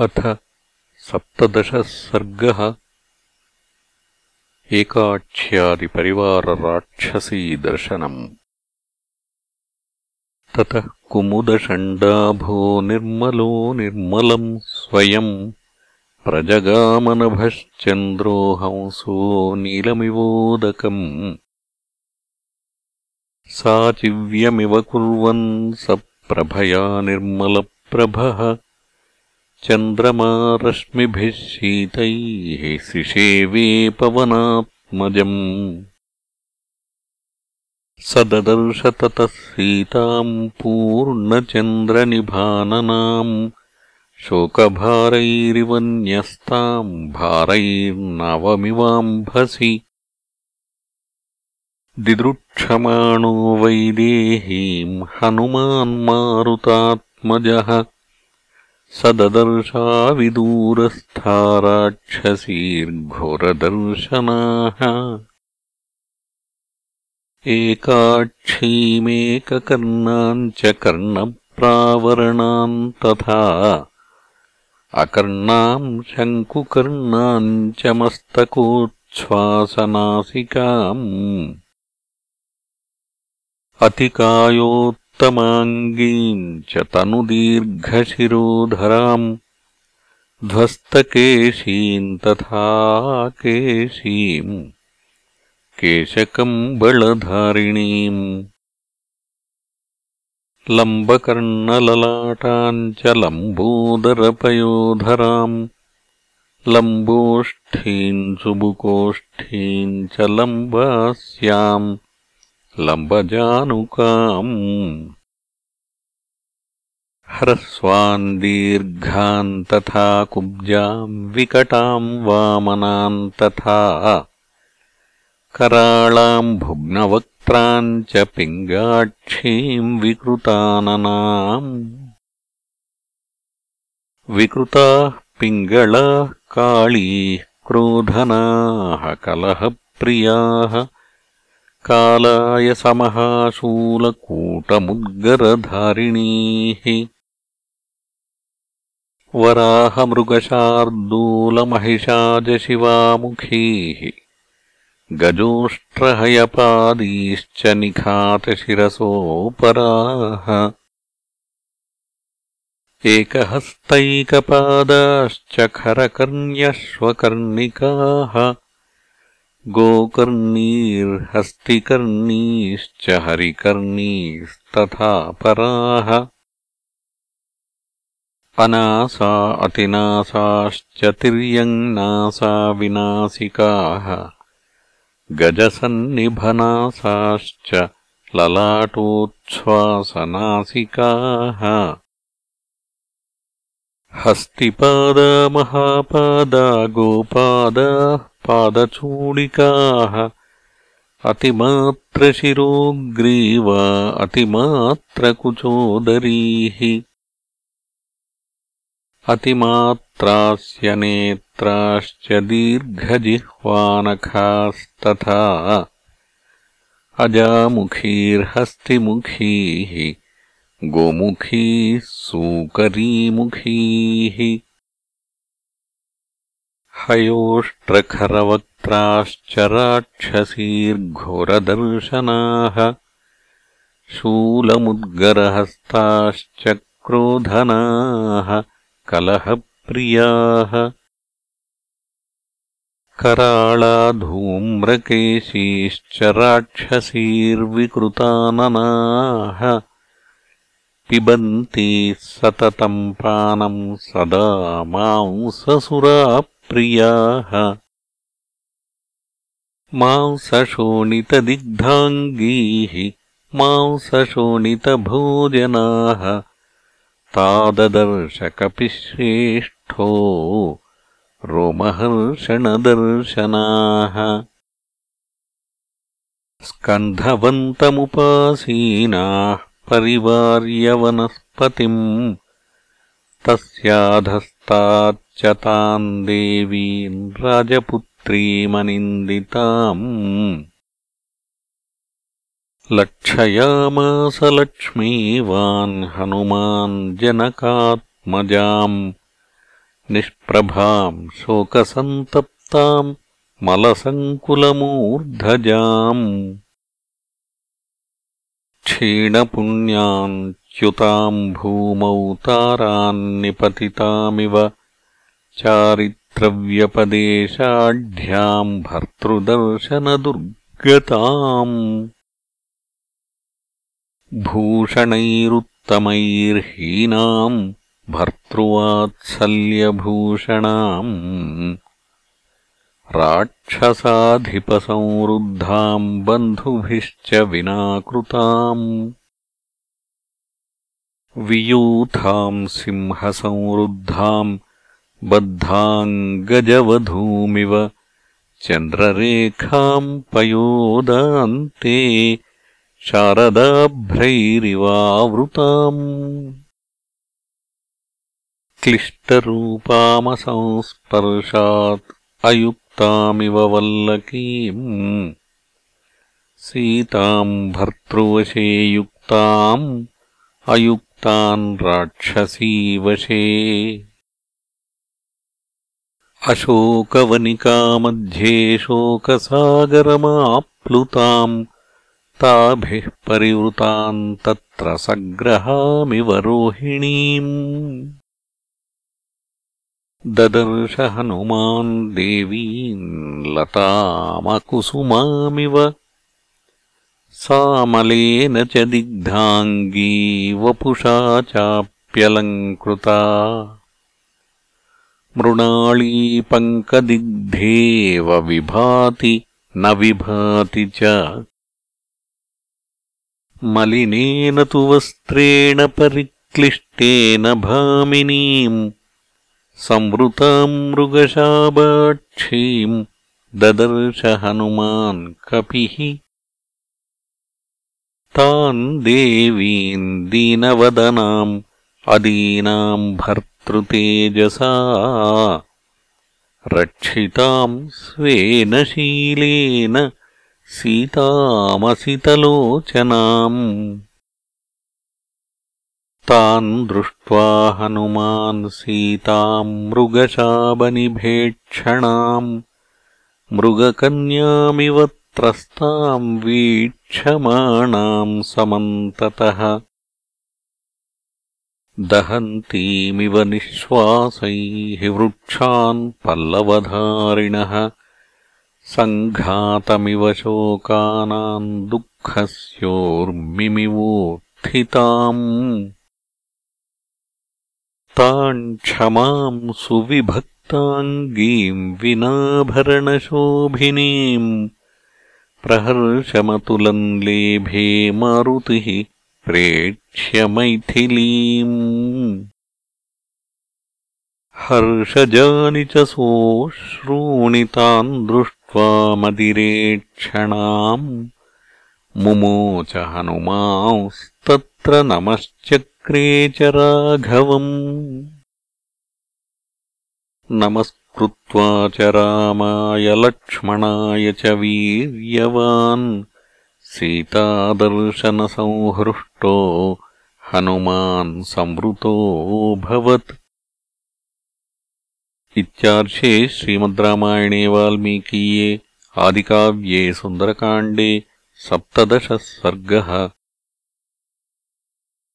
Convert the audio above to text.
अथ सप्तदशः सर्गः। एकाक्ष्यादिपरिवारराक्षसीदर्शनम् ततः कुमुदषण्डाभो निर्मलो निर्मलम् स्वयम् प्रजगामनभश्चन्द्रो हंसो नीलमिवोदकम्। साचिव्यमिव कुर्वन् स प्रभया निर्मलप्रभः चन्द्रमा रश्मिभिः शीतैः सिषेवे पवनात्मजम्। स ददर्श ततः सीताम् पूर्णचन्द्रनिभाननाम्। शोकभारैरिव न्यस्ताम् भारैर्नवमिवाम्भसि दिदृक्षमाणो वैदेहीम् हनुमान्मारुतात्मजः स ददर्शाविदूरस्था राक्षसीर्घोरदर्शनाः एकाक्षीमेककर्णाम् च कर्णप्रावरणाम् तथा अकर्णाम् शङ्कुकर्णाम् च मस्तकोच्छ्वासनासिकाम्। अतिकायो उत्तमाङ्गीम् च तनुदीर्घशिरोधराम् ध्वस्तकेशीम् तथा केशीम्। केशकम्बलधारिणीम् लम्बकर्णललाटाम् च लम्बोदरपयोधराम्। लम्बोष्ठीम् सुबुकोष्ठीम् च लम्बास्याम् लम्बजानुकाम्। ह्रस्वान् दीर्घान् तथा कुब्जाम् विकटाम् वामनान् तथा कराळाम् भुग्नवक्त्राम् च पिङ्गाक्षीम् विकृताननाम्। विकृताः पिङ्गळाः काळीः क्रोधनाः कलहप्रियाः कालाय समहाशूलकूटमुद्गरधारिणीः। वराहमृगशार्दूलमहिषाजशिवामुखीः। गजोष्ट्रहयपादीश्च निखातशिरसोपराः। एकहस्तैकपादाश्च खरकर्ण्यश्वकर्णिकाः गोकर्णीर्हस्तिकर्णीश्च हरिकर्णीस्तथा पराः। अनासा अतिनासाश्च तिर्यङ्नासा विनासिकाः गजसन्निभनासाश्च ललाटोच्छ्वासनासिकाः हस्तिपादा महापादा गोपादाः पादचूडिकाः। अतिमात्रशिरोग्रीवा अतिमात्रकुचोदरीः। अतिमात्रास्य नेत्राश्च दीर्घजिह्वानखास्तथा। अजामुखीर्हस्तिमुखीः गोमुखीः सूकरीमुखीः हयोष्ट्रखरवक्त्राश्च राक्षसीर्घोरदर्शनाः शूलमुद्गरहस्ताश्च क्रोधनाः कलहप्रियाः कराळाधूम्रकेशीश्च राक्षसीर्विकृताननाः पिबन्ति सततम् पानम् सदा मांससुराप्रियाः मांसशोणितदिग्धाङ्गीः मांसशोणितभोजनाः। ताददर्शकपिश्रेष्ठो रोमहर्षणदर्शनाः। स्कन्धवन्तमुपासीनाः परिवार्यवनस्पतिम् तस्याधस्ताच्च ताम् देवीम् राजपुत्रीमनिन्दिताम्। लक्षयामास लक्ष्मीवान् हनुमान् जनकात्मजाम्। निष्प्रभाम् शोकसन्तप्ताम् मलसङ्कुलमूर्धजाम्। क्षीणपुण्यान् च्युताम् भूमौ तारान्निपतितामिव चारित्रव्यपदेशाढ्याम् भर्तृदर्शनदुर्गताम् भूषणैरुत्तमैर्हीनाम् भर्तृवात्सल्यभूषणाम् राक्षसाधिपसंवृद्धाम् बन्धुभिश्च विनाकृताम् वियूथाम् सिंहसंवृद्धाम् बद्धाम् गजवधूमिव चन्द्ररेखाम् पयोदान्ते शारदाभ्रैरिवावृताम्। क्लिष्टरूपामसंस्पर्शात् अयुक्तामिव वल्लकीम्। सीताम् भर्तृवशे युक्ताम् अयुक्तान् राक्षसीवशे अशोकवनिकामध्ये शोकसागरमाप्लुताम् ताभिः परिवृताम् तत्र सग्रहामिव रोहिणीम्। ददर्श हनुमान् देवीम् लतामकुसुमामिव सामलेन च दिग्धाङ्गी वपुषा चाप्यलङ्कृता मृणालीपङ्कदिग्धेव विभाति न विभाति च। मलिनेन तु वस्त्रेण परिक्लिष्टेन भामिनीम् संवृताम् मृगशाबाक्षीम् ददर्श हनुमान् कपिः। तान् देवीम् दीनवदनाम् अदीनाम् भर्तृतेजसा रक्षिताम् स्वेन शीलेन सीतामसितलोचनाम्। तान् दृष्ट्वा हनुमान् सीताम् मृगशाबनिभेक्षणाम्। मृगकन्यामिव त्रस्ताम् वीक्षमाणाम् समन्ततः दहन्तीमिव निःश्वासैः वृक्षान् पल्लवधारिणः सङ्घातमिव शोकानाम् दुःखस्योर्मिमिवोत्थिताम्। ताम् क्षमाम् सुविभक्ताङ्गीम् विनाभरणशोभिनीम् प्रहर्षमतुलम् लेभे मारुतिः प्रेक्ष्य मैथिलीम् हर्षजानि च सोऽश्रूणितान् दृष्ट्वा मदिरेक्षणाम्। मुमोच हनुमांस्तत्र नमश्चक्रे च राघवम्। नमस्कृत्वा च रामाय लक्ष्मणाय च वीर्यवान् सीतादर्शनसंहृष्टो हनुमान् संवृतोऽभवत् इत्यार्षे श्रीमद्रामायणे वाल्मीकीये आदिकाव्ये सुन्दरकाण्डे सप्तदशः सर्गः